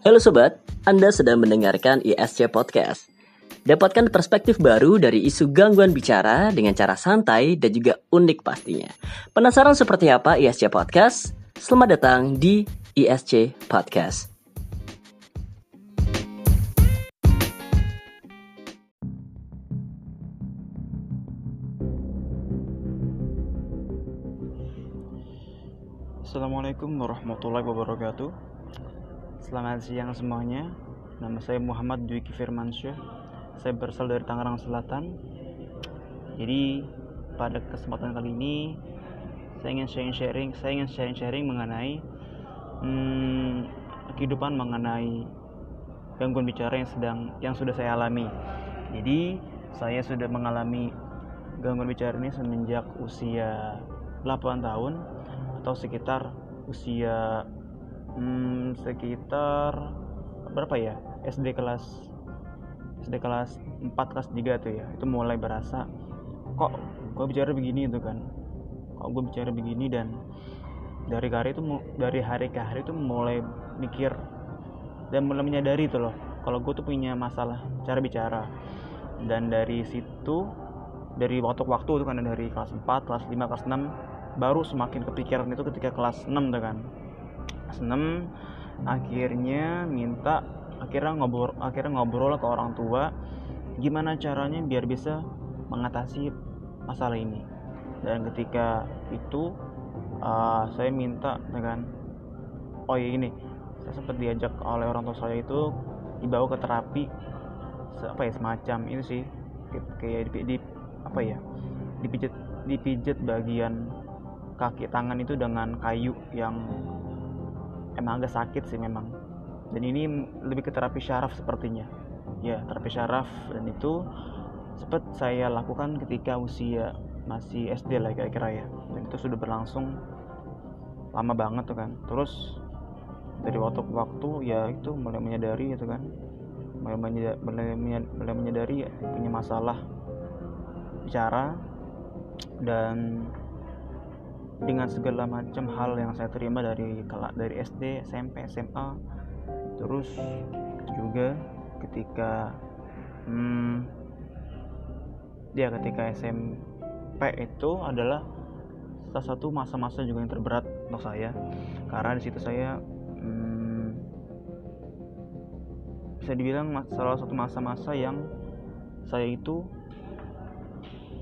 Halo sobat, Anda sedang mendengarkan ISC Podcast. Dapatkan perspektif baru dari isu gangguan bicara dengan cara santai dan juga unik pastinya. Penasaran seperti apa ISC Podcast? Selamat datang di ISC Podcast. Assalamualaikum warahmatullahi wabarakatuh Selamat siang semuanya. Nama saya Muhammad Dwiki Firmansyah. Saya berasal dari Tangerang Selatan. Jadi pada kesempatan kali ini Saya ingin sharing-sharing Saya ingin sharing-sharing mengenai hmm, Kehidupan mengenai Gangguan bicara yang sedang Yang sudah saya alami. Jadi saya sudah mengalami Gangguan bicara ini semenjak usia 8 tahun Atau sekitar usia hmm, sekitar berapa ya? SD kelas SD kelas 4 kelas 3 tuh ya. Itu mulai berasa. Kok gue bicara begini itu kan? Kok gue bicara begini dan dari hari itu dari hari ke hari itu mulai mikir dan mulai menyadari itu loh kalau gue tuh punya masalah cara bicara. Dan dari situ dari waktu ke waktu itu kan dari kelas 4 kelas 5 kelas 6 baru semakin kepikiran itu ketika kelas 6 tuh kan seneng akhirnya minta akhirnya ngobrol akhirnya ngobrol ke orang tua gimana caranya biar bisa mengatasi masalah ini. Dan ketika itu uh, saya minta dengan oh ya ini saya sempat diajak oleh orang tua saya itu dibawa ke terapi apa ya semacam ini sih kayak di, di apa ya dipijat dipijat bagian kaki tangan itu dengan kayu yang emang agak sakit sih memang. Dan ini lebih ke terapi syaraf sepertinya. Ya terapi syaraf. Dan itu sempat saya lakukan ketika usia masih SD lah kira-kira ya. Dan itu sudah berlangsung lama banget tuh kan. Terus dari waktu ke waktu ya itu mulai menyadari itu kan. Mulai menyadari, mulai menyadari ya, punya masalah bicara dan dengan segala macam hal yang saya terima dari dari SD, SMP, SMA, terus juga ketika hmm, ya ketika SMP itu adalah salah satu masa-masa juga yang terberat untuk saya. Karena di situ saya hmm, bisa dibilang salah satu masa-masa yang saya itu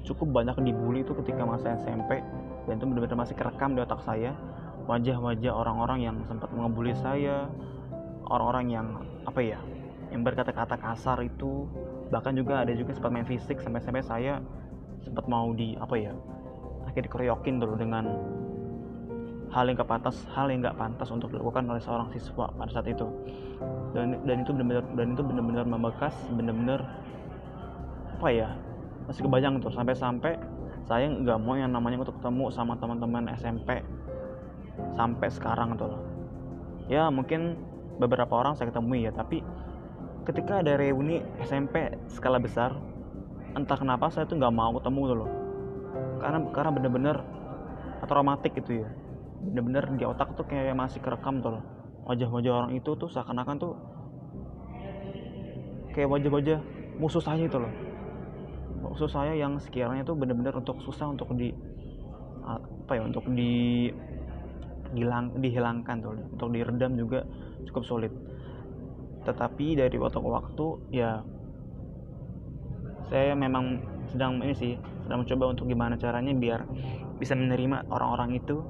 cukup banyak dibully itu ketika masa SMP dan itu benar-benar masih kerekam di otak saya. Wajah-wajah orang-orang yang sempat mengebuli saya orang-orang yang apa ya yang berkata-kata kasar itu bahkan juga ada juga sempat main fisik sampai-sampai saya sempat mau di apa ya akhirnya dikeroyokin dulu dengan hal yang gak pantas hal yang gak pantas untuk dilakukan oleh seorang siswa pada saat itu. Dan dan itu benar-benar dan itu benar-benar membekas benar-benar apa ya masih kebayang tuh sampai-sampai saya nggak mau yang namanya untuk ketemu sama teman-teman SMP sampai sekarang tuh. Ya mungkin beberapa orang saya ketemui ya tapi ketika ada reuni SMP skala besar entah kenapa saya tuh nggak mau ketemu tuh loh. Karena karena bener-bener traumatik gitu ya. Bener-bener di otak tuh kayak masih kerekam tuh loh. Wajah-wajah orang itu tuh seakan-akan tuh kayak wajah-wajah musuh saya itu loh maksud saya yang sekiranya itu benar-benar untuk susah untuk di apa ya untuk di hilang dihilangkan tuh untuk diredam juga cukup sulit. Tetapi dari waktu ke waktu ya saya memang sedang ini sih sedang mencoba untuk gimana caranya biar bisa menerima orang-orang itu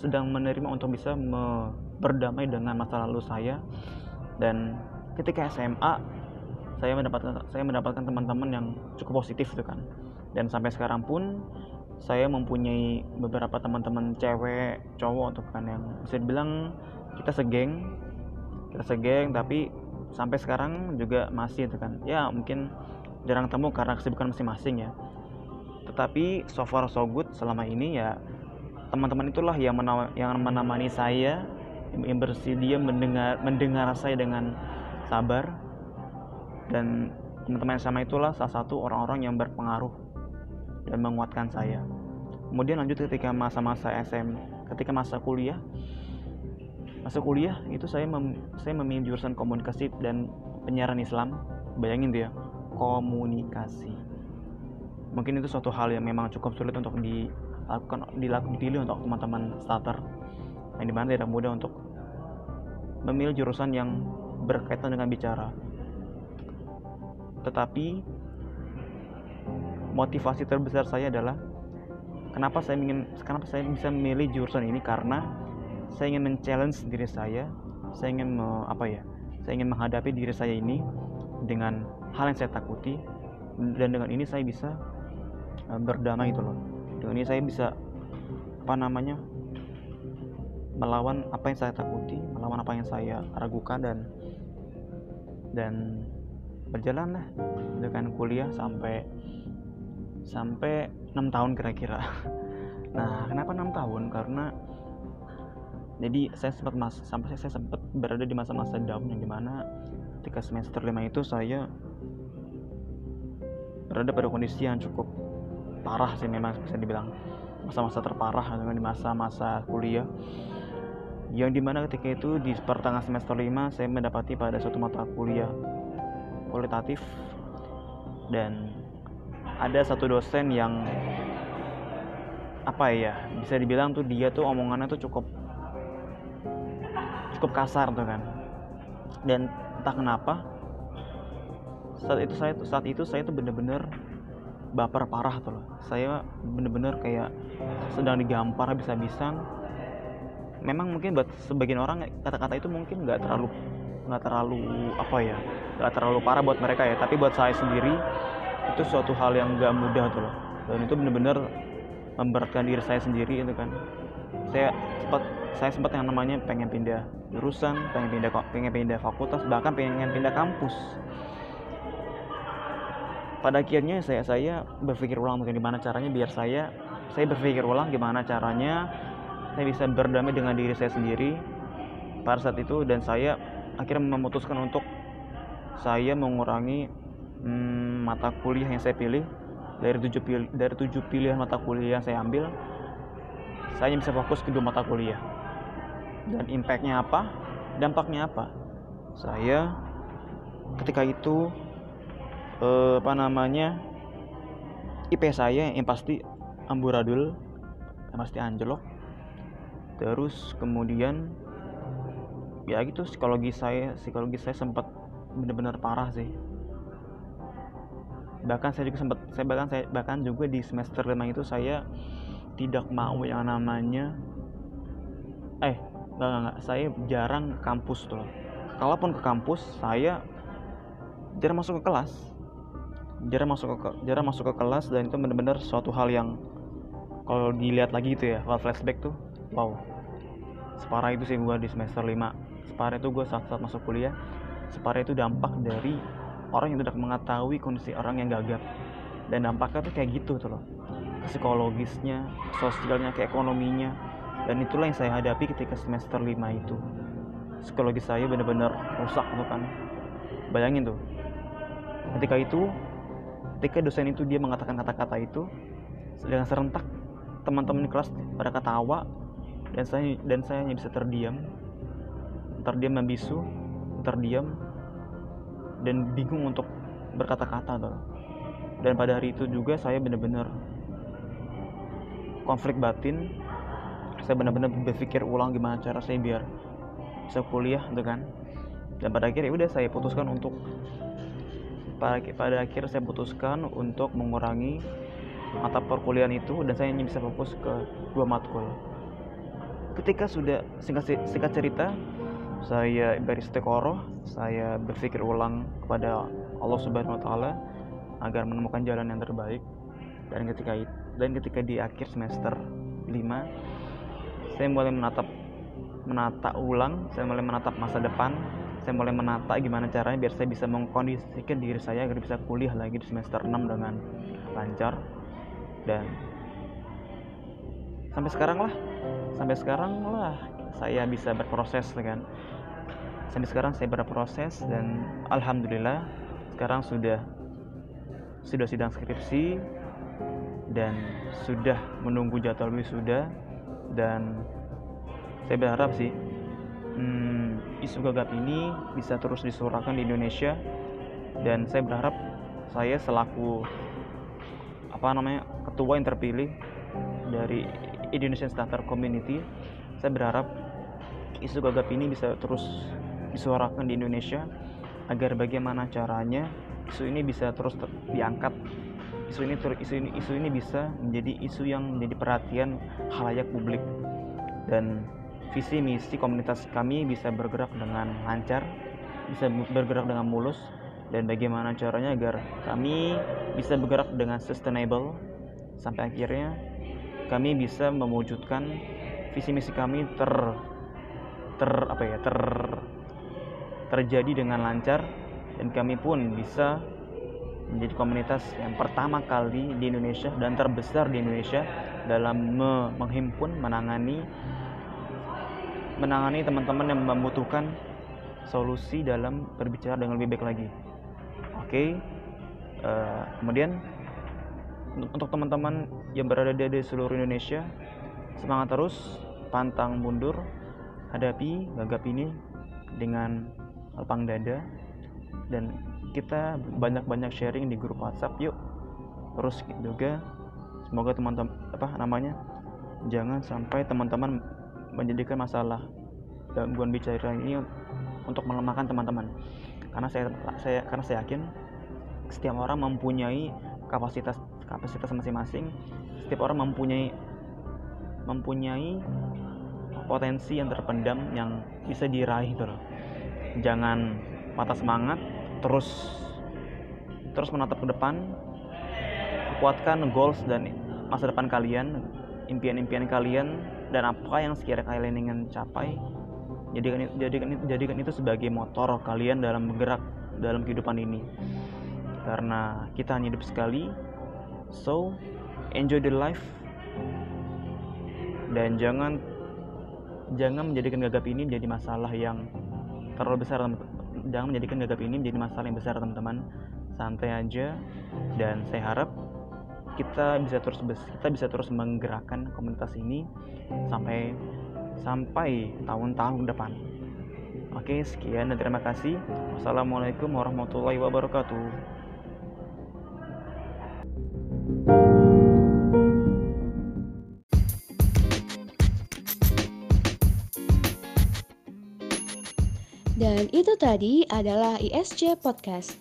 sedang, menerima untuk bisa berdamai dengan masa lalu saya. Dan ketika SMA saya mendapatkan saya mendapatkan teman-teman yang cukup positif itu kan. Dan sampai sekarang pun saya mempunyai beberapa teman-teman cewek cowok untuk kan yang bisa dibilang kita segeng kita segeng tapi sampai sekarang juga masih itu kan. Ya mungkin jarang temu karena kesibukan masing-masing ya. Tetapi so far so good selama ini ya teman-teman itulah yang menama, yang menemani saya yang bersedia mendengar mendengar saya dengan sabar dan teman-teman sama itulah salah satu orang-orang yang berpengaruh dan menguatkan saya. Kemudian lanjut ketika masa-masa SM ketika masa kuliah. Masuk kuliah itu saya mem saya memilih jurusan komunikasi dan penyiaran Islam. Bayangin ya komunikasi. Mungkin itu suatu hal yang memang cukup sulit untuk dilakukan dilakukan dipilih untuk teman-teman starter. Yang di mana tidak mudah untuk memilih jurusan yang berkaitan dengan bicara tetapi motivasi terbesar saya adalah kenapa saya ingin kenapa saya bisa memilih jurusan ini? Karena saya ingin men-challenge diri saya saya ingin me, apa ya saya ingin menghadapi diri saya ini dengan hal yang saya takuti dan dengan ini saya bisa uh, berdamai itu loh. Dengan ini saya bisa apa namanya melawan apa yang saya takuti melawan apa yang saya ragukan dan dan berjalan lah. Dengan kuliah sampai sampai enam tahun kira-kira. Nah kenapa enam tahun? Karena jadi saya sempat mas sampai saya sempat berada di masa-masa down yang di mana ketika semester lima itu saya berada pada kondisi yang cukup parah sih memang bisa dibilang. Masa-masa terparah dengan di masa-masa kuliah. Yang di mana ketika itu di pertengahan semester 5 saya mendapati pada suatu mata kuliah kualitatif dan ada satu dosen yang apa ya bisa dibilang tuh dia tuh omongannya tuh cukup cukup kasar tuh kan. Dan entah kenapa saat itu saya saat itu saya tuh bener-bener baper parah tuh loh. Saya bener-bener kayak sedang digampar habis-habisan. Memang mungkin buat sebagian orang kata-kata itu mungkin nggak terlalu nggak terlalu apa ya nggak terlalu parah buat mereka ya. Tapi buat saya sendiri itu suatu hal yang nggak mudah tuh loh. Dan itu bener-bener memberatkan diri saya sendiri itu kan. Saya sempat saya sempat yang namanya pengen pindah jurusan pengen pindah pengen pindah fakultas bahkan pengen pindah kampus. Pada akhirnya saya saya berpikir ulang gimana caranya biar saya saya berpikir ulang gimana caranya saya bisa berdamai dengan diri saya sendiri pada saat itu. Dan saya akhirnya memutuskan untuk saya mengurangi hmm, mata kuliah yang saya pilih. Dari tujuh pilih dari tujuh pilihan mata kuliah yang saya ambil saya bisa fokus ke dua mata kuliah. Dan impactnya apa? Dampaknya apa? Saya ketika itu eh, apa namanya IP saya yang pasti amburadul yang pasti anjlok. Terus kemudian ya gitu psikologi saya psikologi saya sempat benar-benar parah sih. Bahkan saya juga sempat saya bahkan saya bahkan juga di semester lima itu saya tidak mau yang namanya eh enggak, enggak, saya jarang ke kampus tuh loh. Kalaupun ke kampus saya jarang masuk ke kelas. Jarang masuk ke jarang masuk ke kelas dan itu benar-benar suatu hal yang kalau dilihat lagi itu ya kalau flashback tuh wow. Separah itu sih gue di semester 5 separah itu gue saat saat masuk kuliah separah itu dampak dari orang yang tidak mengetahui kondisi orang yang gagap. Dan dampaknya tuh kayak gitu tuh loh. Psikologisnya sosialnya ke ekonominya. Dan itulah yang saya hadapi ketika semester 5 itu. Psikologi saya benar-benar rusak tuh kan. Bayangin tuh. Ketika itu ketika dosen itu dia mengatakan kata-kata itu dengan serentak teman-teman kelas pada ketawa dan saya dan saya hanya bisa terdiam terdiam membisu terdiam dan bingung untuk berkata-kata tuh dan pada hari itu juga saya benar-benar konflik batin. Saya benar-benar berpikir ulang gimana cara saya biar bisa kuliah gitu kan. Dan pada akhirnya udah saya putuskan untuk pada, pada akhir saya putuskan untuk mengurangi mata perkuliahan itu dan saya hanya bisa fokus ke dua matkul. Ketika sudah singkat, singkat cerita saya beristiqoroh saya berpikir ulang kepada Allah Subhanahu Wa Taala agar menemukan jalan yang terbaik. Dan ketika dan ketika di akhir semester 5 saya mulai menatap menata ulang saya mulai menatap masa depan saya mulai menata gimana caranya biar saya bisa mengkondisikan diri saya agar bisa kuliah lagi di semester 6 dengan lancar. Dan sampai sekarang lah sampai sekarang lah saya bisa berproses kan sampai sekarang saya berproses dan alhamdulillah sekarang sudah sudah sidang skripsi dan sudah menunggu jadwal wisuda dan saya berharap sih hmm, isu gagap ini bisa terus disuarakan di Indonesia dan saya berharap saya selaku apa namanya ketua yang terpilih dari Indonesian Startup Community saya berharap isu gagap ini bisa terus disuarakan di Indonesia agar bagaimana caranya isu ini bisa terus ter diangkat. Isu ini isu ini isu ini bisa menjadi isu yang menjadi perhatian halayak publik. Dan visi misi komunitas kami bisa bergerak dengan lancar bisa bergerak dengan mulus dan bagaimana caranya agar kami bisa bergerak dengan sustainable. Sampai akhirnya kami bisa mewujudkan visi misi kami ter ter apa ya ter terjadi dengan lancar dan kami pun bisa menjadi komunitas yang pertama kali di Indonesia dan terbesar di Indonesia dalam me menghimpun menangani menangani teman-teman yang membutuhkan solusi dalam berbicara dengan lebih baik lagi. Oke, okay. uh, eh, kemudian untuk teman-teman yang berada di seluruh Indonesia semangat terus, pantang mundur, hadapi gagap ini dengan lapang dada. Dan kita banyak-banyak sharing di grup WhatsApp yuk. Terus juga semoga teman-teman apa namanya jangan sampai teman-teman menjadikan masalah gangguan bicara ini untuk melemahkan teman-teman. Karena saya saya karena saya yakin setiap orang mempunyai kapasitas kapasitas masing-masing. Setiap orang mempunyai mempunyai potensi yang terpendam yang bisa diraih gitu jangan patah semangat terus terus menatap ke depan. Kuatkan goals dan masa depan kalian impian-impian kalian dan apa yang sekiranya kalian ingin capai. Jadikan jadikan jadikan itu sebagai motor kalian dalam bergerak dalam kehidupan ini. Karena kita hanya hidup sekali. So enjoy the life. Dan jangan jangan menjadikan gagap ini menjadi masalah yang terlalu besar jangan menjadikan gagap ini menjadi masalah yang besar teman-teman santai aja dan saya harap kita bisa terus kita bisa terus menggerakkan komunitas ini sampai sampai tahun-tahun depan. Oke, sekian dan terima kasih. Wassalamualaikum warahmatullahi wabarakatuh. Dan itu tadi adalah ISC Podcast.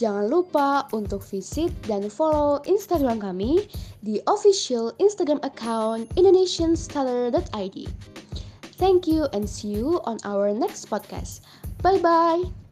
Jangan lupa untuk visit dan follow Instagram kami di official Instagram account indonesianscholar.id. Thank you and see you on our next podcast. Bye bye.